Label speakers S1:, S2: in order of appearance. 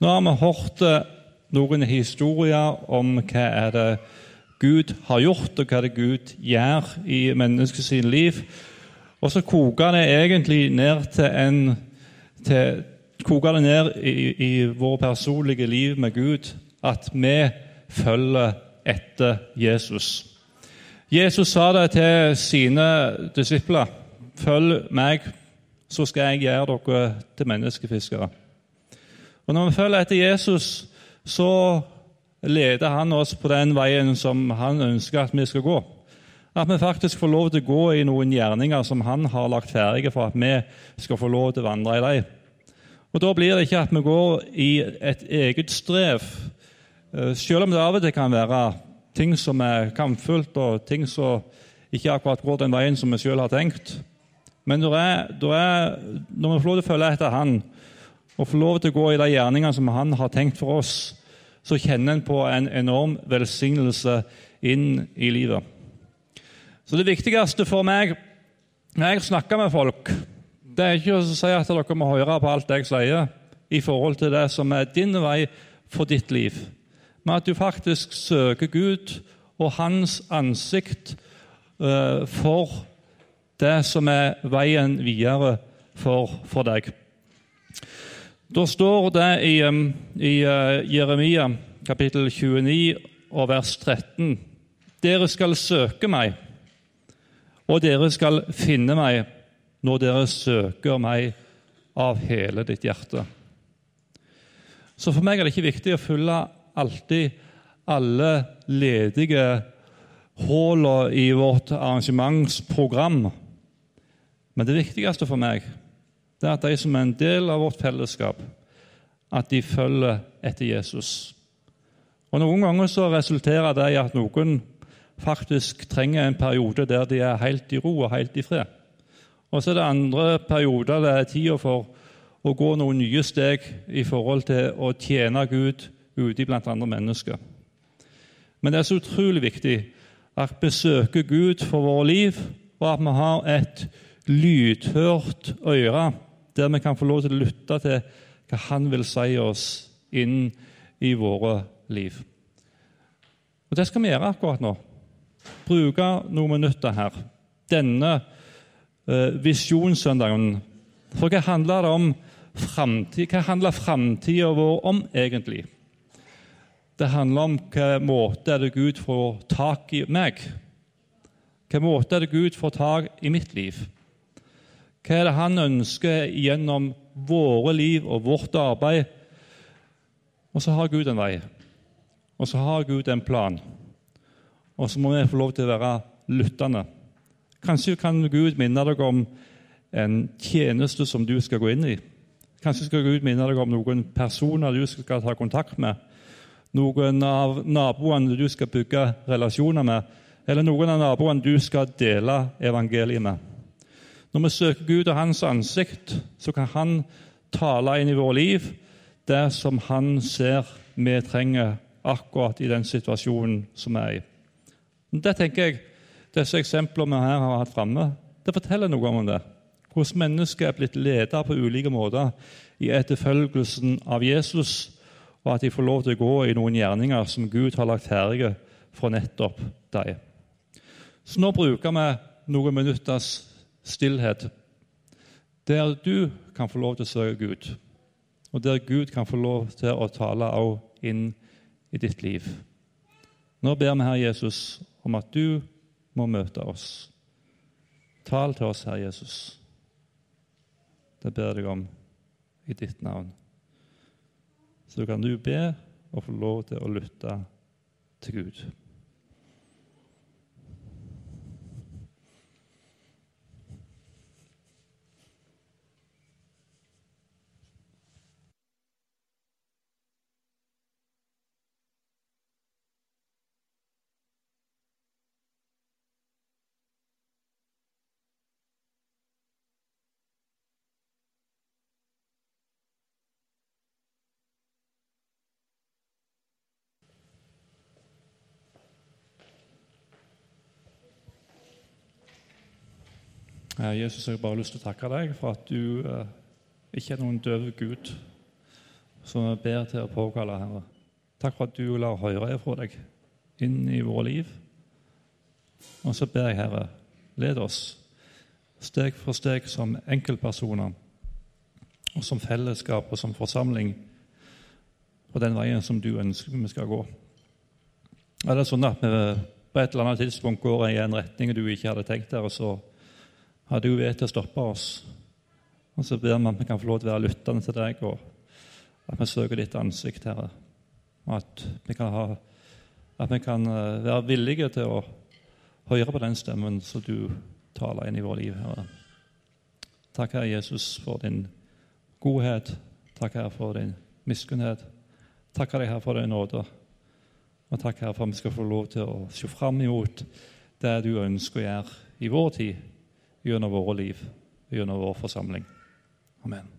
S1: Nå har vi hørt eh, noen historier om hva er det Gud har gjort, og hva det Gud gjør i menneskets liv. Og så koker det egentlig ned til en til, koker det ned i, i vårt personlige liv med Gud at vi følger etter Jesus. Jesus sa det til sine disipler. Følg meg, så skal jeg gjøre dere til menneskefiskere. Og Når vi følger etter Jesus, så leder han oss på den veien som han ønsker at vi skal gå. At vi faktisk får lov til å gå i noen gjerninger som han har lagt ferdige for at vi skal få lov til å vandre i dem. Og Da blir det ikke at vi går i et eget strev, eh, selv om det av og til kan være ting som er kampfullt, og ting som ikke akkurat går den veien som vi selv har tenkt. Men det er, det er, når vi får lov til å følge etter Han, og får lov til å gå i de gjerningene som Han har tenkt for oss, så kjenner en på en enorm velsignelse inn i livet. Så det viktigste for meg når jeg snakker med folk, det er ikke å si at dere må høre på alt jeg sier i forhold til det som er din vei for ditt liv, men at du faktisk søker Gud og Hans ansikt uh, for det som er veien videre for, for deg. Da står det i, i uh, Jeremia kapittel 29 og vers 13.: Dere skal søke meg, og dere skal finne meg når dere søker meg av hele ditt hjerte. Så for meg er det ikke viktig å fylle alltid alle ledige hullene i vårt arrangementsprogram. Men det viktigste for meg det er at de som er en del av vårt fellesskap, at de følger etter Jesus. Og Noen ganger så resulterer det i at noen faktisk trenger en periode der de er helt i ro og helt i fred. Og så er det andre perioder det er tida for å gå noen nye steg i forhold til å tjene Gud ute blant andre mennesker. Men det er så utrolig viktig at vi søker Gud for våre liv, og at vi har et lydhørt øre der vi kan få lov til å lytte til hva Han vil si oss inn i våre liv. Og Det skal vi gjøre akkurat nå. Bruke noen minutter her. Denne eh, visjonssøndagen. For hva handler det om framtid? Hva handler framtida vår om, egentlig? Det handler om hva måte er det Gud får tak i meg? Hva måte er det Gud får tak i mitt liv? Hva er det han ønsker gjennom våre liv og vårt arbeid? Og så har Gud en vei, og så har Gud en plan. Og så må vi få lov til å være lyttende. Kanskje kan Gud minne deg om en tjeneste som du skal gå inn i. Kanskje skal Gud minne deg om noen personer du skal ta kontakt med. Noen av naboene du skal bygge relasjoner med, eller noen av naboene du skal dele evangeliet med. Når vi søker Gud og Hans ansikt, så kan Han tale inn i våre liv det som Han ser vi trenger akkurat i den situasjonen som vi er i. Det tenker jeg, Disse eksemplene vi her har hatt framme, det forteller noe om det. Hvordan mennesker er blitt ledet på ulike måter i etterfølgelsen av Jesus, og at de får lov til å gå i noen gjerninger som Gud har lagt herlige for nettopp dem. Så nå bruker vi noen minutters stillhet, der du kan få lov til å søke Gud, og der Gud kan få lov til å tale òg inn i ditt liv. Nå ber vi Herre Jesus om at du må møte oss. Tal til oss, Herre Jesus. Det ber jeg deg om i ditt navn. Så kan du be og få lov til å lytte til Gud. Jesus, jeg har bare lyst til å takke deg for at du eh, ikke er noen døv Gud som vi ber til å påkalle, Herre. Takk for at du lar høre fra deg inn i våre liv. Og så ber jeg, Herre, led oss steg for steg som enkeltpersoner og som fellesskap og som forsamling på den veien som du ønsker vi skal gå. Er det sånn at vi på et eller annet tidspunkt går i en retning du ikke hadde tenkt der, og så har du vett til å stoppe oss? Og så ber vi at vi kan få lov til å være lyttende til deg, og at vi søker ditt ansikt, Herre. Og at vi kan, ha, at vi kan eh, være villige til å høre på den stemmen som du taler inn i vårt liv, Herre. Takk, Herre Jesus, for din godhet. Takk, Herre, for din miskunnhet. Takk Herre, for din nåde. Og takk, Herre, for at vi skal få lov til å se fram imot det du ønsker å gjøre i vår tid, gjennom våre liv, gjennom vår forsamling. Amen.